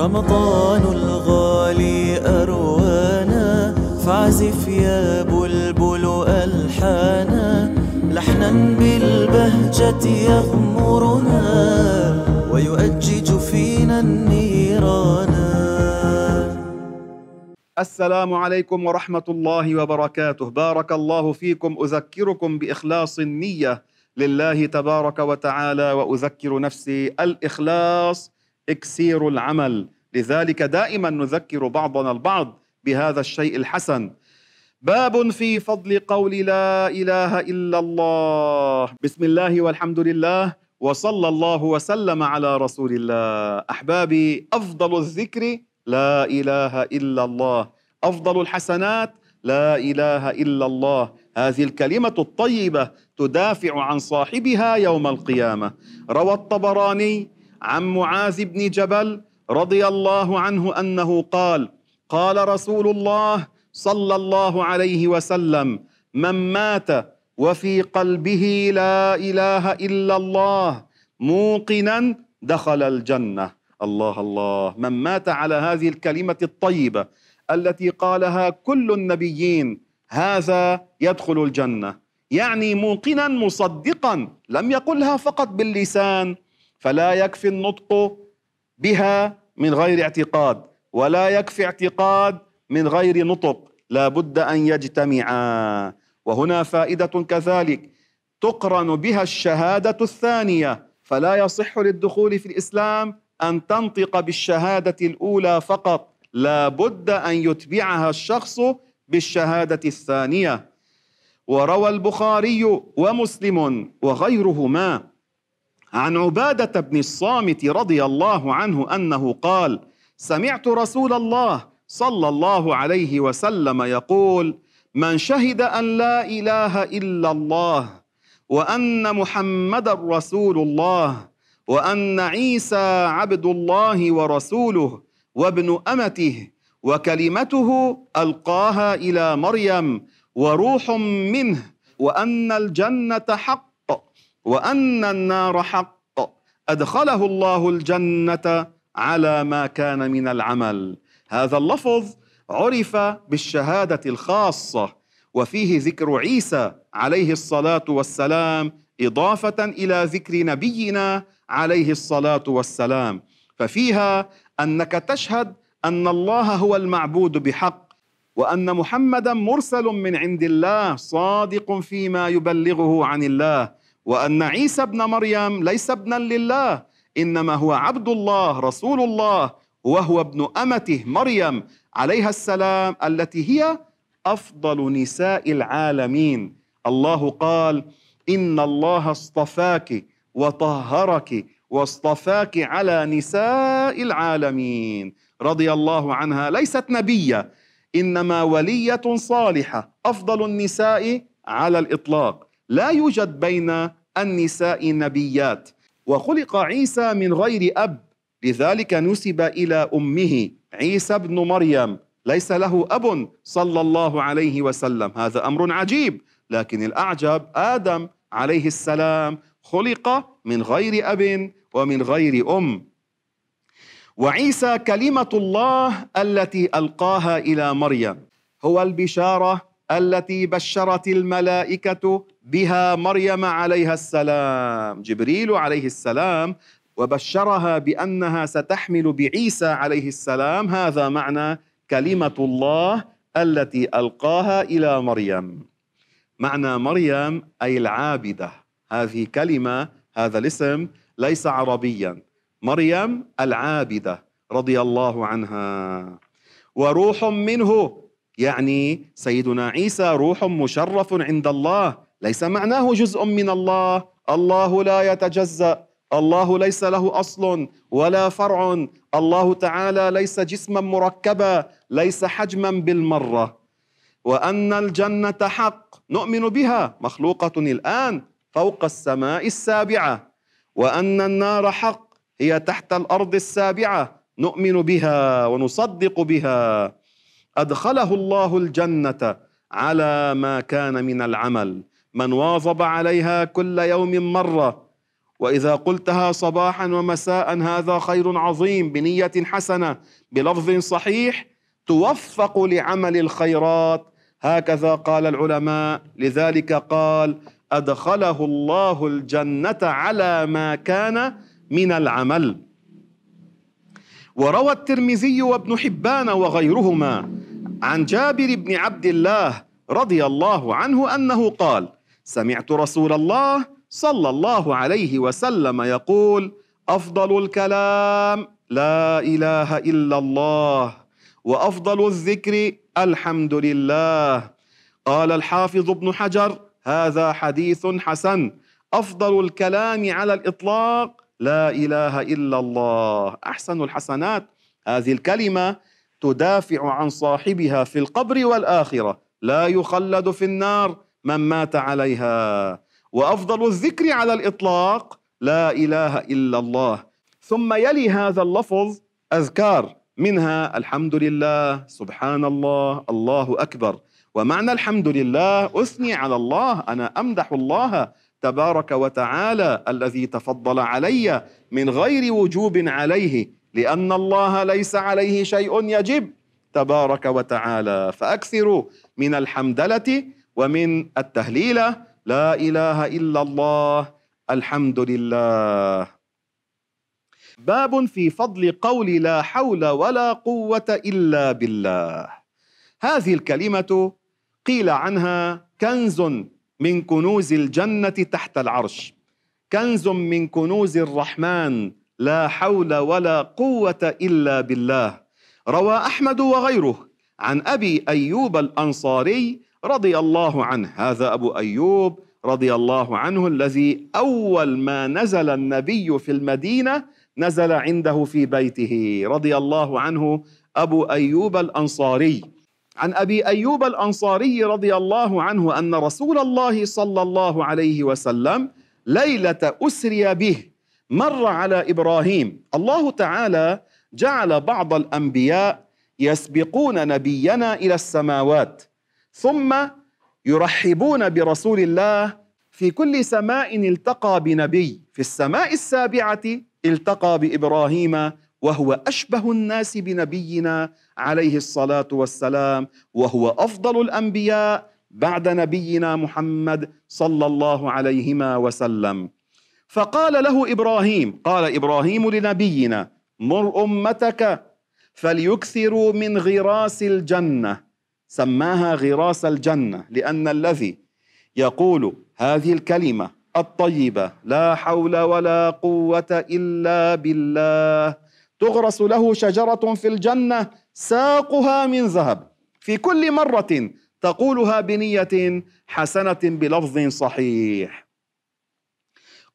رمضان الغالي أروانا فاعزف يا بلبل ألحانا. لحنا بالبهجة يغمرنا ويؤجج فينا النيران. السلام عليكم ورحمة الله وبركاته. بارك الله فيكم. أذكركم بإخلاص النية لله تبارك وتعالى وأذكر نفسي الإخلاص إكسير العمل. لذلك دائما نذكر بعضنا البعض بهذا الشيء الحسن. باب في فضل قول لا إله إلا الله. بسم الله والحمد لله وصلى الله وسلم على رسول الله. أحبابي أفضل الذكر لا إله إلا الله. أفضل الحسنات لا إله إلا الله. هذه الكلمة الطيبة تدافع عن صاحبها يوم القيامة. روى الطبراني عن معاذ بن جبل رضي الله عنه أنه قال قال رسول الله صلى الله عليه وسلم من مات وفي قلبه لا إله إلا الله موقنا دخل الجنة. الله الله. من مات على هذه الكلمة الطيبة التي قالها كل النبيين هذا يدخل الجنة. يعني موقنا مصدقا لم يقلها فقط باللسان فلا يكفي النطق بها من غير اعتقاد ولا يكفي اعتقاد من غير نطق. لا بد أن يجتمعا. وهنا فائدة كذلك. تقرن بها الشهادة الثانية. فلا يصح للدخول في الإسلام أن تنطق بالشهادة الأولى فقط. لا بد أن يتبعها الشخص بالشهادة الثانية. وروى البخاري ومسلم وغيرهما عن عبادة بن الصامت رضي الله عنه أنه قال سمعت رسول الله صلى الله عليه وسلم يقول من شهد أن لا إله إلا الله وأن محمدا رسول الله وأن عيسى عبد الله ورسوله وابن أمته وكلمته ألقاها إلى مريم وروح منه وأن الجنة حق وأن النار حق. أدخله الله الجنة على ما كان من العمل. هذا اللفظ عرف بالشهادة الخاصة وفيه ذكر عيسى عليه الصلاة والسلام إضافة إلى ذكر نبينا عليه الصلاة والسلام. ففيها أنك تشهد أن الله هو المعبود بحق وأن محمدا مرسل من عند الله صادق فيما يبلغه عن الله. وأن عيسى ابن مريم ليس ابنا لله إنما هو عبد الله رسول الله وهو ابن أمته مريم عليها السلام التي هي أفضل نساء العالمين. الله قال إن الله اصطفاك وطهرك واصطفاك على نساء العالمين. رضي الله عنها. ليست نبية إنما ولية صالحة أفضل النساء على الإطلاق. لا يوجد بين النساء نبيات. وخلق عيسى من غير أب لذلك نسب إلى أمه. عيسى ابن مريم ليس له أب صلى الله عليه وسلم. هذا أمر عجيب. لكن الأعجب آدم عليه السلام خلق من غير أب ومن غير أم. وعيسى كلمة الله التي ألقاها إلى مريم هو البشارة التي بشرت الملائكة بها مريم عليها السلام جبريل عليه السلام وبشرها بأنها ستحمل بعيسى عليه السلام. هذا معنى كلمة الله التي ألقاها إلى مريم. معنى مريم أي العابدة. هذه كلمة هذا الاسم ليس عربيا. مريم العابدة رضي الله عنها. وروح منه يعني سيدنا عيسى روح مشرف عند الله ليس معناه جزء من الله. الله لا يتجزأ الله ليس له أصل ولا فرع. الله تعالى ليس جسما مركبا ليس حجما بالمرة. وأن الجنة حق نؤمن بها مخلوقة الآن فوق السماء السابعة. وأن النار حق هي تحت الأرض السابعة نؤمن بها ونصدق بها. أدخله الله الجنة على ما كان من العمل. من واظب عليها كل يوم مرة. وإذا قلتها صباحا ومساء هذا خير عظيم بنية حسنة. بلفظ صحيح توفق لعمل الخيرات. هكذا قال العلماء. لذلك قال أدخله الله الجنة على ما كان من العمل. وروى الترمذي وابن حبان وغيرهما عن جابر بن عبد الله رضي الله عنه أنه قال سمعت رسول الله صلى الله عليه وسلم يقول أفضل الكلام لا إله إلا الله وأفضل الذكر الحمد لله. قال الحافظ ابن حجر هذا حديث حسن أفضل الكلام على الإطلاق لا إله إلا الله. أحسن الحسنات. هذه الكلمة تدافع عن صاحبها في القبر والآخرة. لا يخلد في النار من مات عليها. وأفضل الذكر على الإطلاق لا إله إلا الله. ثم يلي هذا اللفظ أذكار. منها الحمد لله سبحان الله الله أكبر. ومعنى الحمد لله أثني على الله أنا أمدح الله تبارك وتعالى الذي تفضل علي من غير وجوب عليه. لأن الله ليس عليه شيء يجب تبارك وتعالى. فأكثروا من الحمدلة ومن التهليله لا إله إلا الله. الحمد لله. باب في فضل قول لا حول ولا قوة إلا بالله. هذه الكلمة قيل عنها كنز من كنوز الجنة تحت العرش. كنز من كنوز الرحمن. لا حول ولا قوة إلا بالله. روى أحمد وغيره عن أبي أيوب الأنصاري رضي الله عنه. هذا أبو أيوب رضي الله عنه الذي أول ما نزل النبي في المدينة نزل عنده في بيته. رضي الله عنه أبو أيوب الأنصاري. عن أبي أيوب الأنصاري رضي الله عنه أن رسول الله صلى الله عليه وسلم ليلة أسري به مر على إبراهيم. الله تعالى جعل بعض الأنبياء يسبقون نبينا إلى السماوات ثم يرحبون برسول الله في كل سماء التقى بنبي. في السماء السابعة التقى بإبراهيم وهو أشبه الناس بنبينا عليه الصلاة والسلام وهو أفضل الأنبياء بعد نبينا محمد صلى الله عليهما وسلم. فقال له إبراهيم قال إبراهيم لنبينا مر أمتك فليكثروا من غراس الجنة. سماها غراس الجنة لأن الذي يقول هذه الكلمة الطيبة لا حول ولا قوة إلا بالله. تغرس له شجرة في الجنة ساقها من ذهب. في كل مرة تقولها بنية حسنة بلفظ صحيح.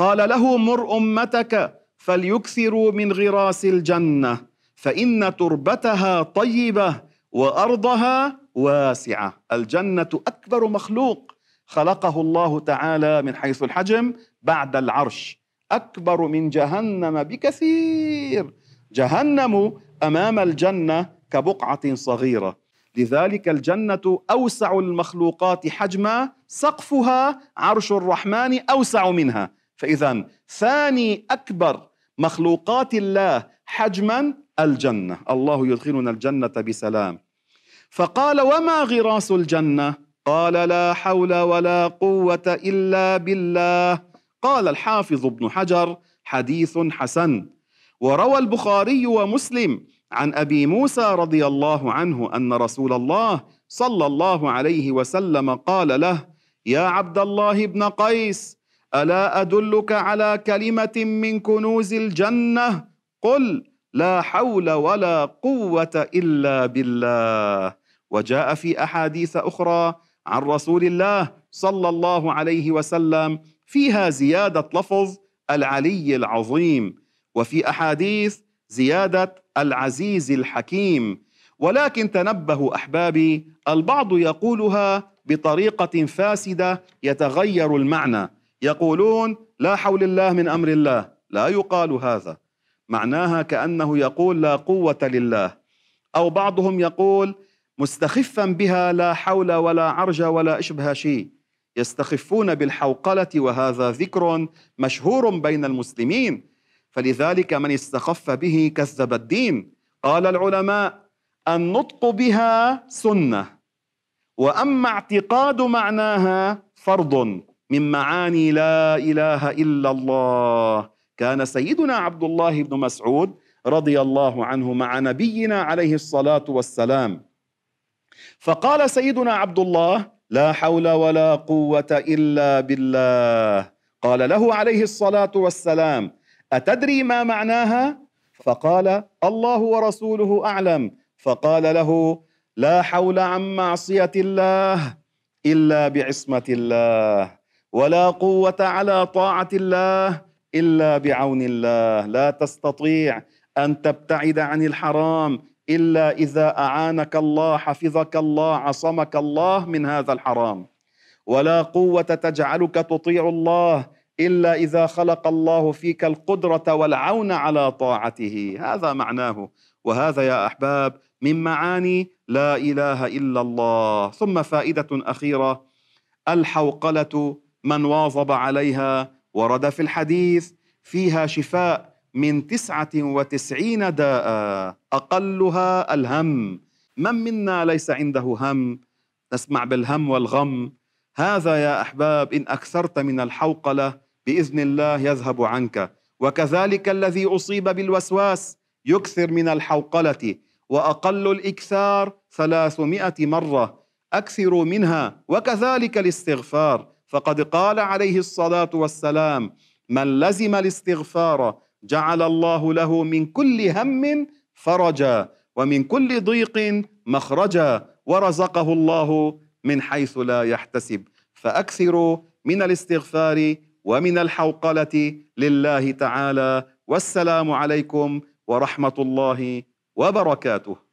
قال له مر أمتك فليكثروا من غراس الجنة فإن تربتها طيبة وأرضها واسعة. الجنة أكبر مخلوق خلقه الله تعالى من حيث الحجم بعد العرش أكبر من جهنم بكثير. جهنم أمام الجنة كبقعة صغيرة. لذلك الجنة أوسع المخلوقات حجما سقفها عرش الرحمن أوسع منها. فاذا ثاني أكبر مخلوقات الله حجما الجنة. الله يدخلنا الجنة بسلام. فقال وما غراس الجنة؟ قال لا حول ولا قوة إلا بالله. قال الحافظ ابن حجر حديث حسن. وروى البخاري ومسلم عن أبي موسى رضي الله عنه أن رسول الله صلى الله عليه وسلم قال له يا عبد الله بن قيس ألا أدلك على كلمة من كنوز الجنة؟ قل لا حول ولا قوة إلا بالله. وجاء في أحاديث أخرى عن رسول الله صلى الله عليه وسلم فيها زيادة لفظ العلي العظيم وفي أحاديث زيادة العزيز الحكيم. ولكن تنبهوا أحبابي البعض يقولها بطريقة فاسدة يتغير المعنى. يقولون لا حول الله من أمر الله لا يقال هذا. معناها كأنه يقول لا قوة لله. أو بعضهم يقول مستخفا بها لا حول ولا عرج ولا إشبه شيء. يستخفون بالحوقلة وهذا ذكر مشهور بين المسلمين. فلذلك من استخف به كذب الدين. قال العلماء النطق بها سنة. وأما اعتقاد معناها فرض. من معاني لا إله إلا الله. كان سيدنا عبد الله بن مسعود رضي الله عنه مع نبينا عليه الصلاة والسلام. فقال سيدنا عبد الله لا حول ولا قوة إلا بالله. قال له عليه الصلاة والسلام أتدري ما معناها؟ فقال الله ورسوله أعلم. فقال له لا حول عن معصية الله إلا بعصمة الله. ولا قوة على طاعة الله إلا بعون الله. لا تستطيع أن تبتعد عن الحرام إلا إذا أعانك الله حفظك الله عصمك الله من هذا الحرام. ولا قوة تجعلك تطيع الله إلا إذا خلق الله فيك القدرة والعون على طاعته. هذا معناه. وهذا يا أحباب من معاني لا إله إلا الله. ثم فائدة أخيرة. الحوقلة من واظب عليها ورد في الحديث فيها شفاء من تسعة وتسعين داء أقلها الهم. من منا ليس عنده هم؟ نسمع بالهم والغم. هذا يا أحباب إن أكثرت من الحوقلة بإذن الله يذهب عنك. وكذلك الذي أصيب بالوسواس يكثر من الحوقلة وأقل الإكثار ثلاثمائة مرة. أكثروا منها وكذلك الاستغفار. فقد قال عليه الصلاة والسلام من لزم الاستغفار جعل الله له من كل هم فرجا ومن كل ضيق مخرجا ورزقه الله من حيث لا يحتسب. فأكثروا من الاستغفار ومن الحوقلة لله تعالى والسلام عليكم ورحمة الله وبركاته.